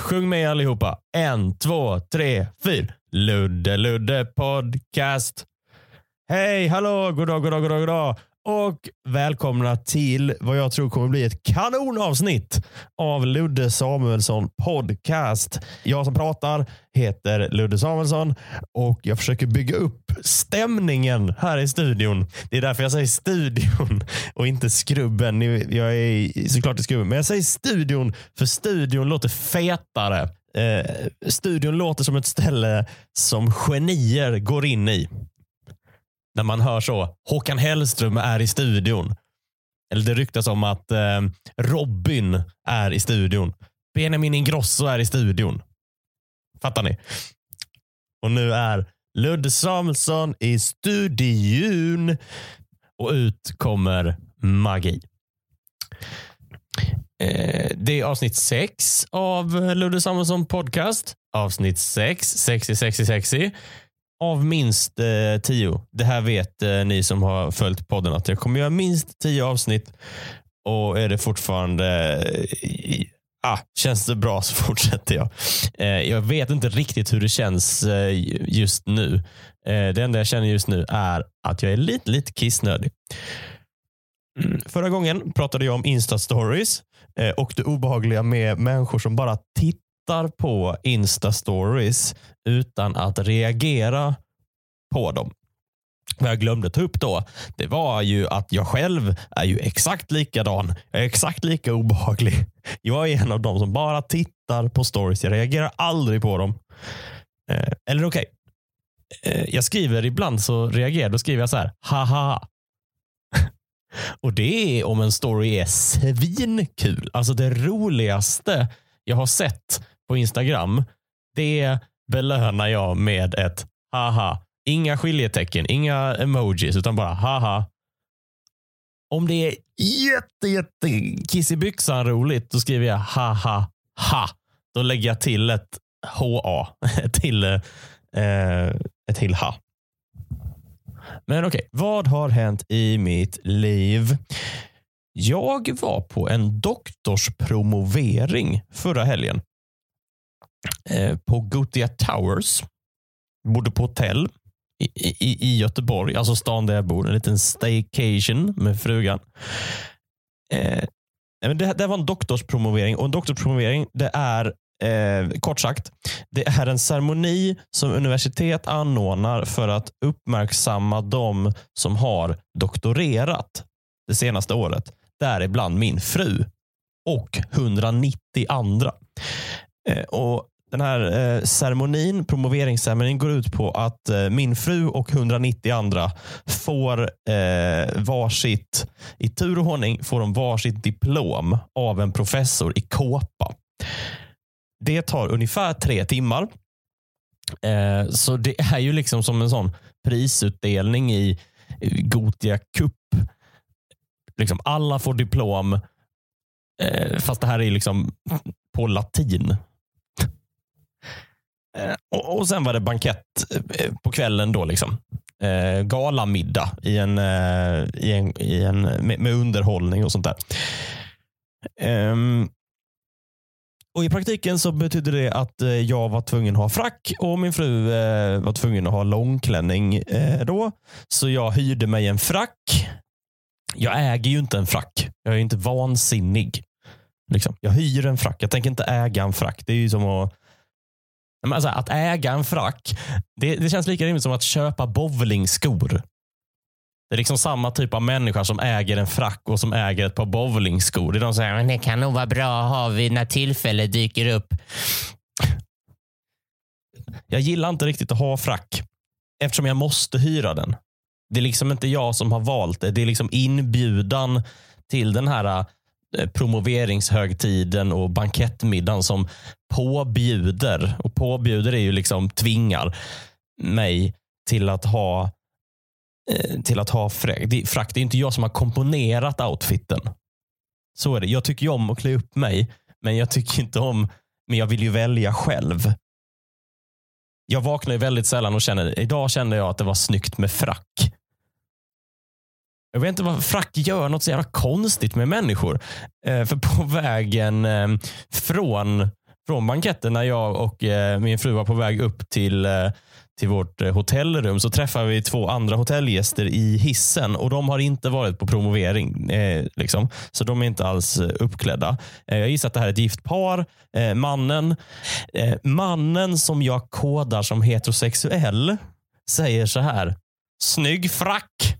Sjung med allihopa. En, två, tre, fyra. Ludde Ludde podcast. Hej, hallå, god dag, god dag, och välkomna till vad jag tror kommer bli ett kanonavsnitt av Ludde Samuelsson podcast. Jag som pratar heter Ludde Samuelsson och jag försöker bygga upp stämningen här i studion. Det är därför jag säger studion och inte skrubben. Jag är såklart i skrubben, men jag säger studion för studion låter fetare. Eh, studion låter som ett ställe som genier går in i när man hör så. Håkan Hellström är i studion. Eller det ryktas om att eh, Robin är i studion. Benjamin Ingrosso är i studion. Fattar ni? Och nu är Ludde Samuelsson i studion. Och ut kommer magi. Eh, det är avsnitt sex av Ludde Samuelsson podcast. Avsnitt sex, sexy, sexy, sexy av minst eh, tio. Det här vet eh, ni som har följt podden att jag kommer göra minst tio avsnitt. Och är det fortfarande eh, ah, känns det bra så fortsätter jag. Eh, jag vet inte riktigt hur det känns eh, just nu. Eh, det enda jag känner just nu är att jag är lite, lite kissnödig. Mm, förra gången pratade jag om Insta-stories eh, och det obehagliga med människor som bara tittar tittar på Insta-stories utan att reagera på dem. Vad jag glömde ta upp då, det var ju att jag själv är ju exakt likadan. Jag är exakt lika obehaglig. Jag är en av dem som bara tittar på stories. Jag reagerar aldrig på dem. Eh, eller okej, okay. eh, jag skriver ibland så reagerar Då skriver jag så här, haha. Och det är om en story är svinkul. Alltså det roligaste jag har sett på Instagram, det belönar jag med ett haha. Inga skiljetecken, inga emojis, utan bara haha. Om det är jätte, jätte kiss i byxan roligt, då skriver jag haha ha. Då lägger jag till ett ha, till, eh, ett till ha. Men okej, okay. vad har hänt i mitt liv? Jag var på en doktorspromovering förra helgen. Eh, på Gothia Towers. Bodde på hotell i, i, i Göteborg, alltså stan där jag bor. En liten staycation med frugan. Eh, det, det var en doktorspromovering och en doktorspromovering det är Eh, kort sagt, det är en ceremoni som universitet anordnar för att uppmärksamma de som har doktorerat det senaste året. Däribland min fru och 190 andra. Eh, och den här eh, ceremonin, promoveringsceremonin går ut på att eh, min fru och 190 andra får eh, varsitt, i tur och ordning får de varsitt diplom av en professor i kåpa. Det tar ungefär tre timmar. Eh, så det är ju liksom som en sån prisutdelning i Gotia Cup. Liksom alla får diplom, eh, fast det här är liksom på latin. Och, och sen var det bankett eh, på kvällen då. liksom. Eh, galamiddag i en, eh, i en, i en, med, med underhållning och sånt där. Um, och I praktiken så betydde det att eh, jag var tvungen att ha frack och min fru eh, var tvungen att ha långklänning eh, då. Så jag hyrde mig en frack. Jag äger ju inte en frack. Jag är inte vansinnig. Liksom. Jag hyr en frack. Jag tänker inte äga en frack. Det är ju som att Alltså, att äga en frack, det, det känns lika rimligt som att köpa bowlingskor. Det är liksom samma typ av människa som äger en frack och som äger ett par bowlingskor. Det är de som säger det kan nog vara bra att ha vid när tillfälle dyker upp. Jag gillar inte riktigt att ha frack eftersom jag måste hyra den. Det är liksom inte jag som har valt det. Det är liksom inbjudan till den här Eh, promoveringshögtiden och bankettmiddagen som påbjuder, och påbjuder är ju liksom tvingar mig till att ha eh, till att ha frack. Det är inte jag som har komponerat outfiten. Så är det. Jag tycker ju om att klä upp mig, men jag tycker inte om, men jag vill ju välja själv. Jag vaknar ju väldigt sällan och känner, idag kände jag att det var snyggt med frack. Jag vet inte vad frack gör något så jävla konstigt med människor. Eh, för på vägen eh, från, från banketten när jag och eh, min fru var på väg upp till, eh, till vårt eh, hotellrum så träffade vi två andra hotellgäster i hissen och de har inte varit på promovering. Eh, liksom. Så de är inte alls eh, uppklädda. Eh, jag gissar att det här är ett gift par. Eh, mannen, eh, mannen som jag kodar som heterosexuell säger så här. Snygg frack.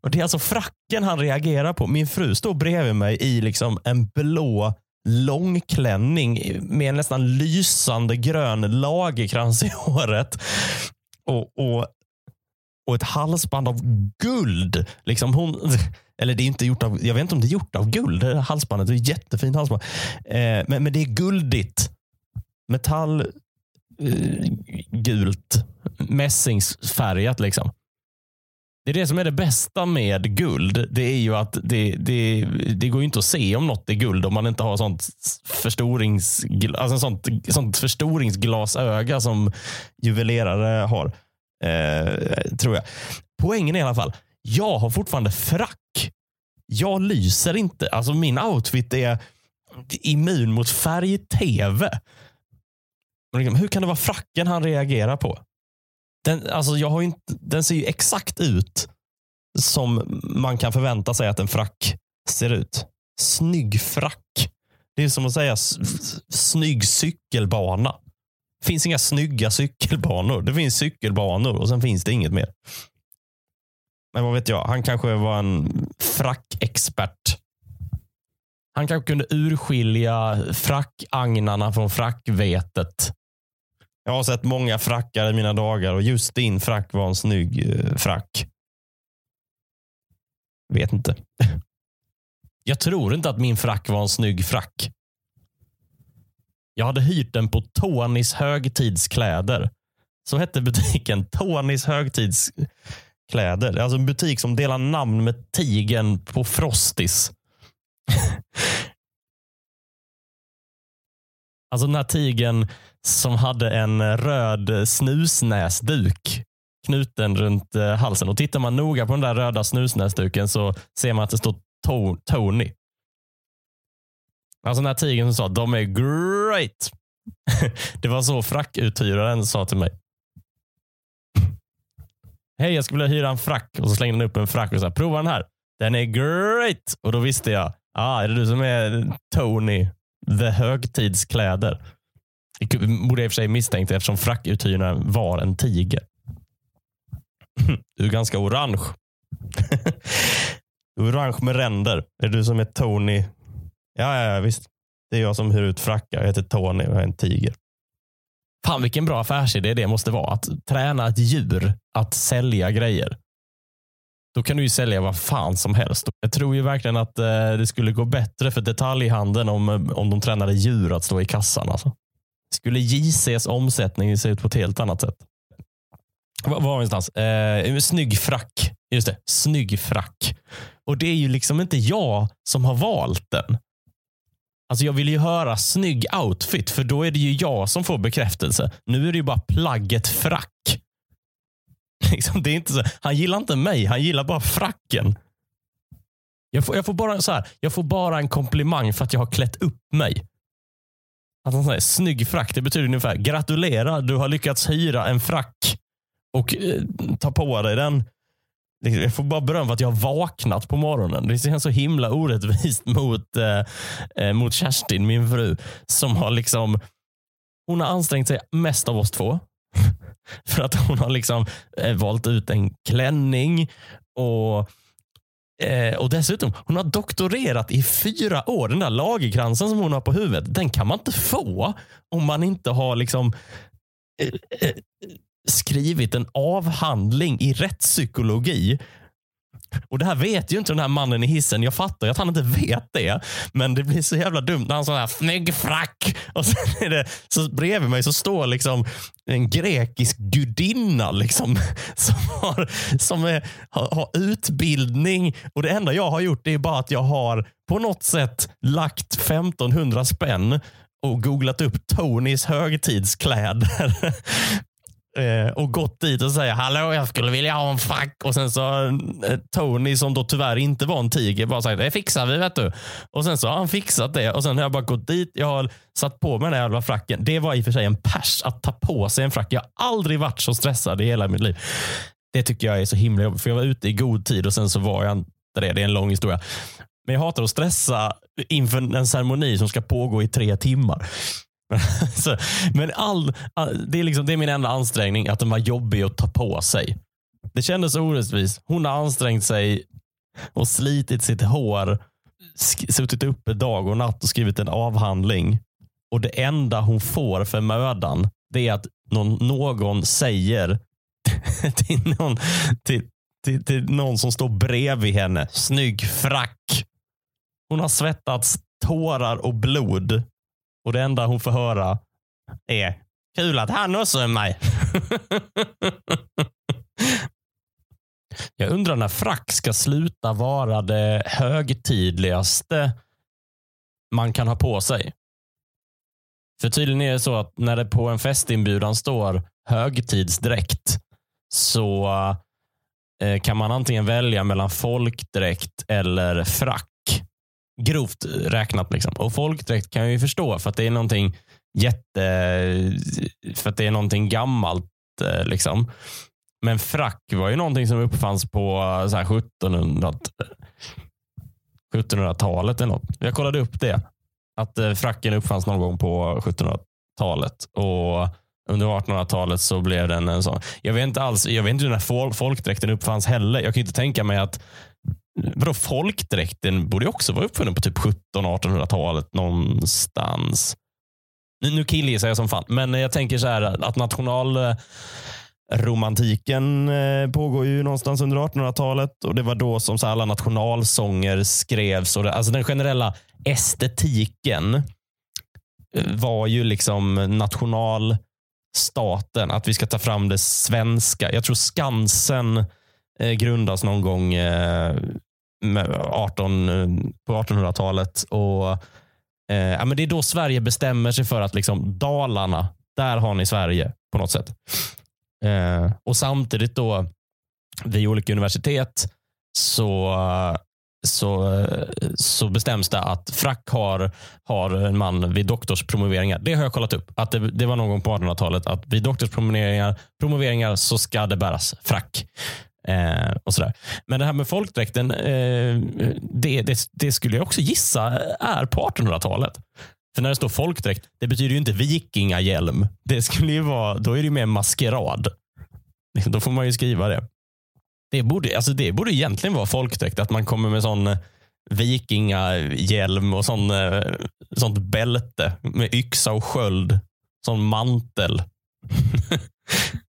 Och Det är alltså fracken han reagerar på. Min fru står bredvid mig i liksom en blå långklänning med en nästan lysande grön lagerkrans i håret. Och, och, och ett halsband av guld. Liksom hon, eller det är inte gjort av, jag vet inte om det är gjort av guld, det halsbandet. Det är ett jättefint halsband. Eh, men, men det är guldigt. Metall, eh, gult, mässingsfärgat liksom. Det är det som är det bästa med guld. Det är ju att det, det, det går inte att se om något är guld om man inte har sånt, förstorings, alltså sånt, sånt förstoringsglasöga som juvelerare har. Eh, tror jag. Poängen är i alla fall, jag har fortfarande frack. Jag lyser inte. Alltså min outfit är immun mot färg-tv. Liksom, hur kan det vara fracken han reagerar på? Den, alltså jag har inte, den ser ju exakt ut som man kan förvänta sig att en frack ser ut. Snygg frack. Det är som att säga snygg cykelbana. Det finns inga snygga cykelbanor. Det finns cykelbanor och sen finns det inget mer. Men vad vet jag, han kanske var en frackexpert. Han kanske kunde urskilja frackagnarna från frackvetet. Jag har sett många frackar i mina dagar och just din frack var en snygg eh, frack. Vet inte. Jag tror inte att min frack var en snygg frack. Jag hade hyrt den på Tonys högtidskläder. Så hette butiken. Tonys högtidskläder. Alltså en butik som delar namn med tigen på Frostis. alltså den här tigen som hade en röd snusnäsduk knuten runt eh, halsen. Och Tittar man noga på den där röda snusnäsduken så ser man att det står to Tony. Alltså den här tigern som sa de är great. det var så frackuthyraren sa till mig. Hej, jag skulle vilja hyra en frack. Och så slängde han upp en frack och sa prova den här. Den är great. Och då visste jag, ah, är det du som är Tony, the högtidskläder? Det borde jag i och för sig misstänkt eftersom frackuthyraren var en tiger. Du är ganska orange. orange med ränder. Är det du som är Tony? Ja, ja, ja, visst. Det är jag som hyr ut frackar. Jag heter Tony och jag är en tiger. Fan vilken bra affärsidé det måste vara. Att träna ett djur att sälja grejer. Då kan du ju sälja vad fan som helst. Jag tror ju verkligen att eh, det skulle gå bättre för detaljhandeln om, eh, om de tränade djur att stå i kassan. Alltså skulle JCs omsättning se ut på ett helt annat sätt. Var var någonstans? Eh, snygg frack. Just det, snygg frack. Och det är ju liksom inte jag som har valt den. Alltså jag vill ju höra snygg outfit, för då är det ju jag som får bekräftelse. Nu är det ju bara plagget frack. Liksom, det är inte så, han gillar inte mig, han gillar bara fracken. Jag får, jag får, bara, så här, jag får bara en komplimang för att jag har klätt upp mig. Att han säger snygg frack, det betyder ungefär gratulera, du har lyckats hyra en frack och eh, ta på dig den. Liksom, jag får bara beröm för att jag har vaknat på morgonen. Det känns så himla orättvist mot, eh, eh, mot Kerstin, min fru, som har liksom hon har ansträngt sig mest av oss två. för att hon har liksom eh, valt ut en klänning och Eh, och dessutom, hon har doktorerat i fyra år. Den där lagerkransen som hon har på huvudet, den kan man inte få om man inte har liksom eh, eh, skrivit en avhandling i rättspsykologi och Det här vet ju inte den här mannen i hissen. Jag fattar att han inte vet det. Men det blir så jävla dumt när han sån här snygg frack. Och sen är det, så bredvid mig så står liksom en grekisk gudinna liksom, som, har, som är, har, har utbildning. Och Det enda jag har gjort är bara att jag har på något sätt lagt 1500 spänn och googlat upp Tonys högtidskläder Eh, och gått dit och säger hallå jag skulle vilja ha en frack. Och sen så eh, Tony som då tyvärr inte var en tiger bara sagt det fixar vi vet du. Och sen så har han fixat det och sen har jag bara gått dit. Jag har satt på mig den här jävla fracken. Det var i och för sig en pers att ta på sig en frack. Jag har aldrig varit så stressad i hela mitt liv. Det tycker jag är så himla jobbigt för jag var ute i god tid och sen så var jag inte det. Det är en lång historia. Men jag hatar att stressa inför en ceremoni som ska pågå i tre timmar. Så, men all, all, det, är liksom, det är min enda ansträngning, att den var jobbig att ta på sig. Det kändes orättvist. Hon har ansträngt sig och slitit sitt hår, suttit uppe dag och natt och skrivit en avhandling. Och det enda hon får för mödan, det är att någon, någon säger till någon, till, till, till någon som står bredvid henne, snygg frack. Hon har svettats tårar och blod och det enda hon får höra är kul att han också är med. Jag undrar när frack ska sluta vara det högtidligaste man kan ha på sig. För tydligen är det så att när det på en festinbjudan står högtidsdräkt så eh, kan man antingen välja mellan folkdräkt eller frack. Grovt räknat. Liksom. Och folkdräkt kan jag ju förstå för att det är någonting jätte... För att det är någonting gammalt. Eh, liksom. Men frack var ju någonting som uppfanns på eh, 1700, 1700-talet. Eller något. Jag kollade upp det. Att eh, fracken uppfanns någon gång på 1700-talet. Och under 1800-talet så blev den en sån. Jag vet inte alls, jag vet inte när folkdräkten uppfanns heller. Jag kan inte tänka mig att Vadå folkdräkten borde också vara uppfunnen på typ 1700-1800-talet någonstans. Nu, nu killgissar jag som fan, men jag tänker så här att nationalromantiken eh, pågår ju någonstans under 1800-talet och det var då som så alla nationalsånger skrevs. Och det, alltså den generella estetiken eh, var ju liksom nationalstaten, att vi ska ta fram det svenska. Jag tror Skansen Eh, grundas någon gång eh, 18, eh, på 1800-talet. Och eh, ja, men Det är då Sverige bestämmer sig för att liksom, Dalarna, där har ni Sverige på något sätt. Eh, och Samtidigt då vid olika universitet så, så, så bestäms det att frack har, har en man vid doktorspromoveringar. Det har jag kollat upp. Att det, det var någon gång på 1800-talet att vid doktorspromoveringar promoveringar så ska det bäras frack. Eh, och sådär. Men det här med folkdräkten, eh, det, det, det, skulle jag också gissa är på 1800-talet. För när det står folkdräkt, det betyder ju inte vikingahjälm. Det skulle ju vara, då är det ju mer maskerad. Då får man ju skriva det. Det borde, alltså det borde egentligen vara folkdräkt, att man kommer med sån eh, vikingahjälm och sån, eh, sånt bälte med yxa och sköld. Sån mantel.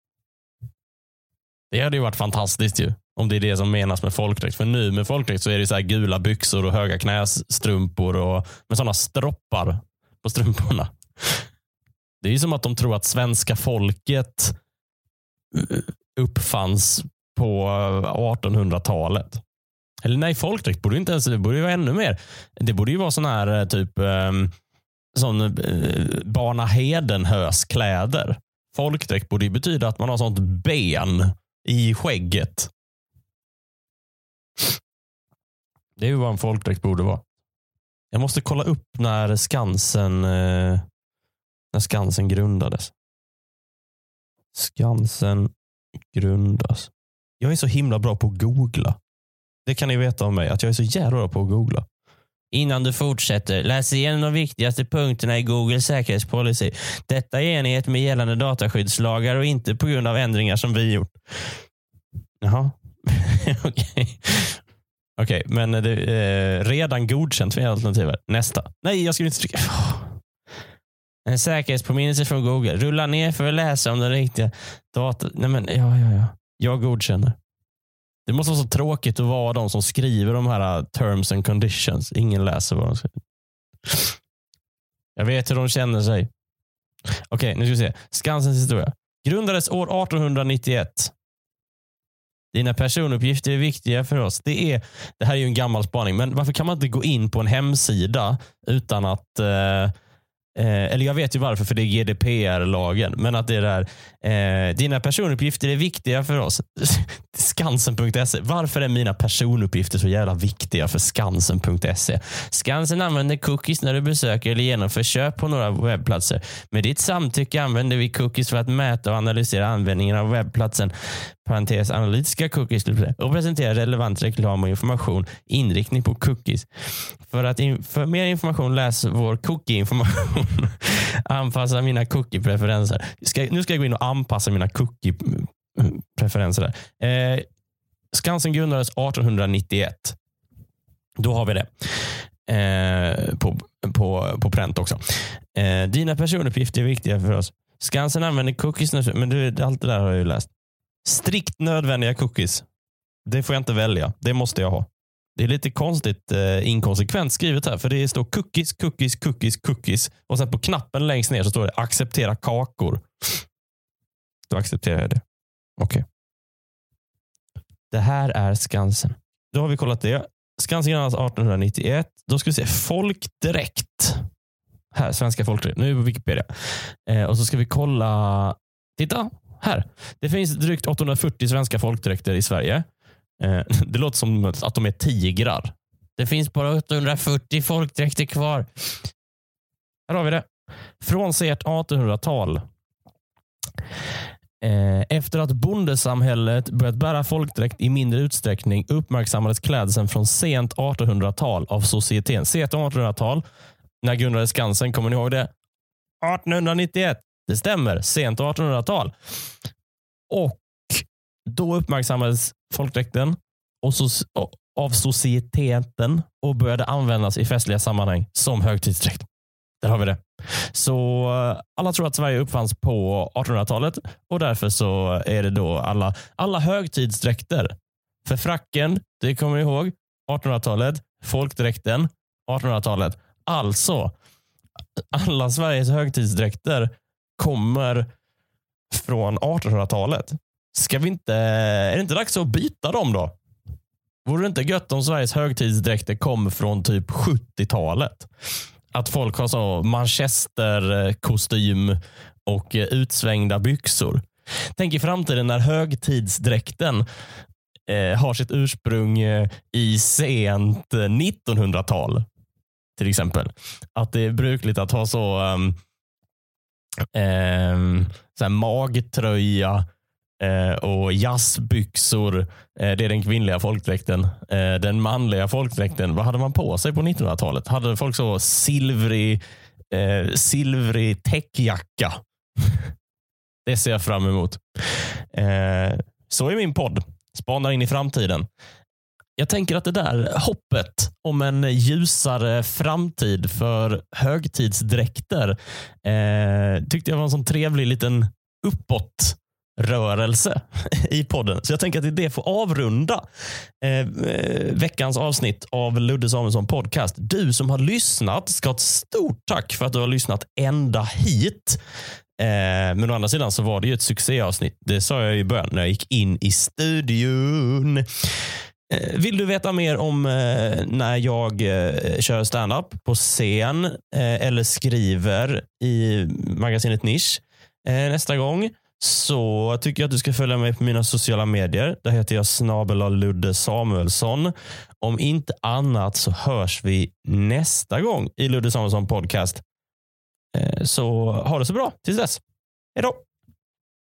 Det hade ju varit fantastiskt ju. Om det är det som menas med folkdräkt. För nu med folkdräkt så är det så gula byxor och höga knästrumpor och med sådana stroppar på strumporna. Det är ju som att de tror att svenska folket uppfanns på 1800-talet. Eller nej, folkdräkt borde inte ens, det borde ju vara ännu mer. Det borde ju vara sån här eh, typ ehm, sån eh, Barna Hedenhös kläder. Folkdräkt borde ju betyda att man har sånt ben i skägget. Det är ju vad en folkdräkt borde vara. Jag måste kolla upp när Skansen, eh, när Skansen grundades. Skansen grundas. Jag är så himla bra på att googla. Det kan ni veta om mig, att jag är så jävla bra på att googla. Innan du fortsätter, läs igenom de viktigaste punkterna i Googles säkerhetspolicy. Detta är enighet med gällande dataskyddslagar och inte på grund av ändringar som vi gjort. Jaha, okej. Okej, men det är eh, redan godkänt för alternativet. Nästa. Nej, jag skulle inte trycka. En säkerhetspåminnelse från Google. Rulla ner för att läsa om den riktiga datan. Nej, men ja, ja, ja. Jag godkänner. Det måste vara så tråkigt att vara de som skriver de här eh, terms and conditions. Ingen läser vad de skriver. Jag vet hur de känner sig. Okej, nu ska vi se. Skansens historia. Grundades år 1891. Dina personuppgifter är viktiga för oss. Det, är, det här är ju en gammal spaning, men varför kan man inte gå in på en hemsida utan att, eh, Eh, eller jag vet ju varför, för det är GDPR-lagen. Men att det är där, eh, dina personuppgifter är viktiga för oss. Skansen.se. Varför är mina personuppgifter så jävla viktiga för Skansen.se? Skansen använder cookies när du besöker eller genomför köp på några webbplatser. Med ditt samtycke använder vi cookies för att mäta och analysera användningen av webbplatsen parentes analytiska cookies och presentera relevant reklam och information inriktning på cookies. För, att in, för mer information läs vår cookie-information. Anpassa mina cookie-preferenser. nu ska jag gå in och anpassa mina cookie-preferenser. Eh, Skansen grundades 1891. Då har vi det. Eh, på, på, på pränt också. Eh, dina personuppgifter är viktiga för oss. Skansen använder cookies, men du, allt det där har jag ju läst. Strikt nödvändiga cookies. Det får jag inte välja. Det måste jag ha. Det är lite konstigt eh, inkonsekvent skrivet här, för det står cookies, cookies, cookies, cookies och sen på knappen längst ner så står det acceptera kakor. Då accepterar jag det. Okej. Okay. Det här är Skansen. Då har vi kollat det. Skansen grundades 1891. Då ska vi se folkdräkt. Här, svenska folkdräkt. Nu är vi på Wikipedia. Eh, och så ska vi kolla. Titta, här. Det finns drygt 840 svenska folkdräkter i Sverige. Eh, det låter som att de är tigrar. Det finns bara 840 folkdräkter kvar. Här har vi det. Från sent 1800-tal. Eh, efter att bondesamhället börjat bära folkdräkt i mindre utsträckning uppmärksammades klädseln från sent 1800-tal av societeten. Sent 1800-tal, när grundades Skansen, kommer ni ihåg det? 1891. Det stämmer, sent 1800-tal. Och då uppmärksammades folkdräkten och so av societeten och började användas i festliga sammanhang som högtidsdräkt. Där har vi det. Så eh, alla tror att Sverige uppfanns på 1800-talet och därför så är det då alla, alla högtidsdräkter. För fracken, det kommer ni ihåg, 1800-talet. Folkdräkten, 1800-talet. Alltså, alla Sveriges högtidsdräkter kommer från 1800-talet. Ska vi inte, är det inte dags att byta dem då? Vore det inte gött om Sveriges högtidsdräkter kom från typ 70-talet? Att folk har så manchesterkostym och utsvängda byxor. Tänk i framtiden när högtidsdräkten eh, har sitt ursprung eh, i sent eh, 1900-tal. Till exempel. Att det är brukligt att ha så um, um, så magtröja Eh, och jazzbyxor. Eh, det är den kvinnliga folkdräkten. Eh, den manliga folkdräkten, vad hade man på sig på 1900-talet? Hade folk så silvrig, eh, silvrig täckjacka? det ser jag fram emot. Så är min podd. Spanar in i framtiden. Jag tänker att det där hoppet om en ljusare framtid för högtidsdräkter eh, tyckte jag var en sån trevlig liten uppåt rörelse i podden. Så jag tänker att det får avrunda eh, eh, veckans avsnitt av Ludde Samuelsson podcast. Du som har lyssnat ska ha ett stort tack för att du har lyssnat ända hit. Eh, men å andra sidan så var det ju ett succéavsnitt. Det sa jag i början när jag gick in i studion. Eh, vill du veta mer om eh, när jag eh, kör standup på scen eh, eller skriver i magasinet Nisch eh, nästa gång så tycker jag att du ska följa mig på mina sociala medier. Där heter jag snabel Ludde Samuelsson. Om inte annat så hörs vi nästa gång i Ludde Samuelsson podcast. Eh, så ha det så bra tills dess. Hej då!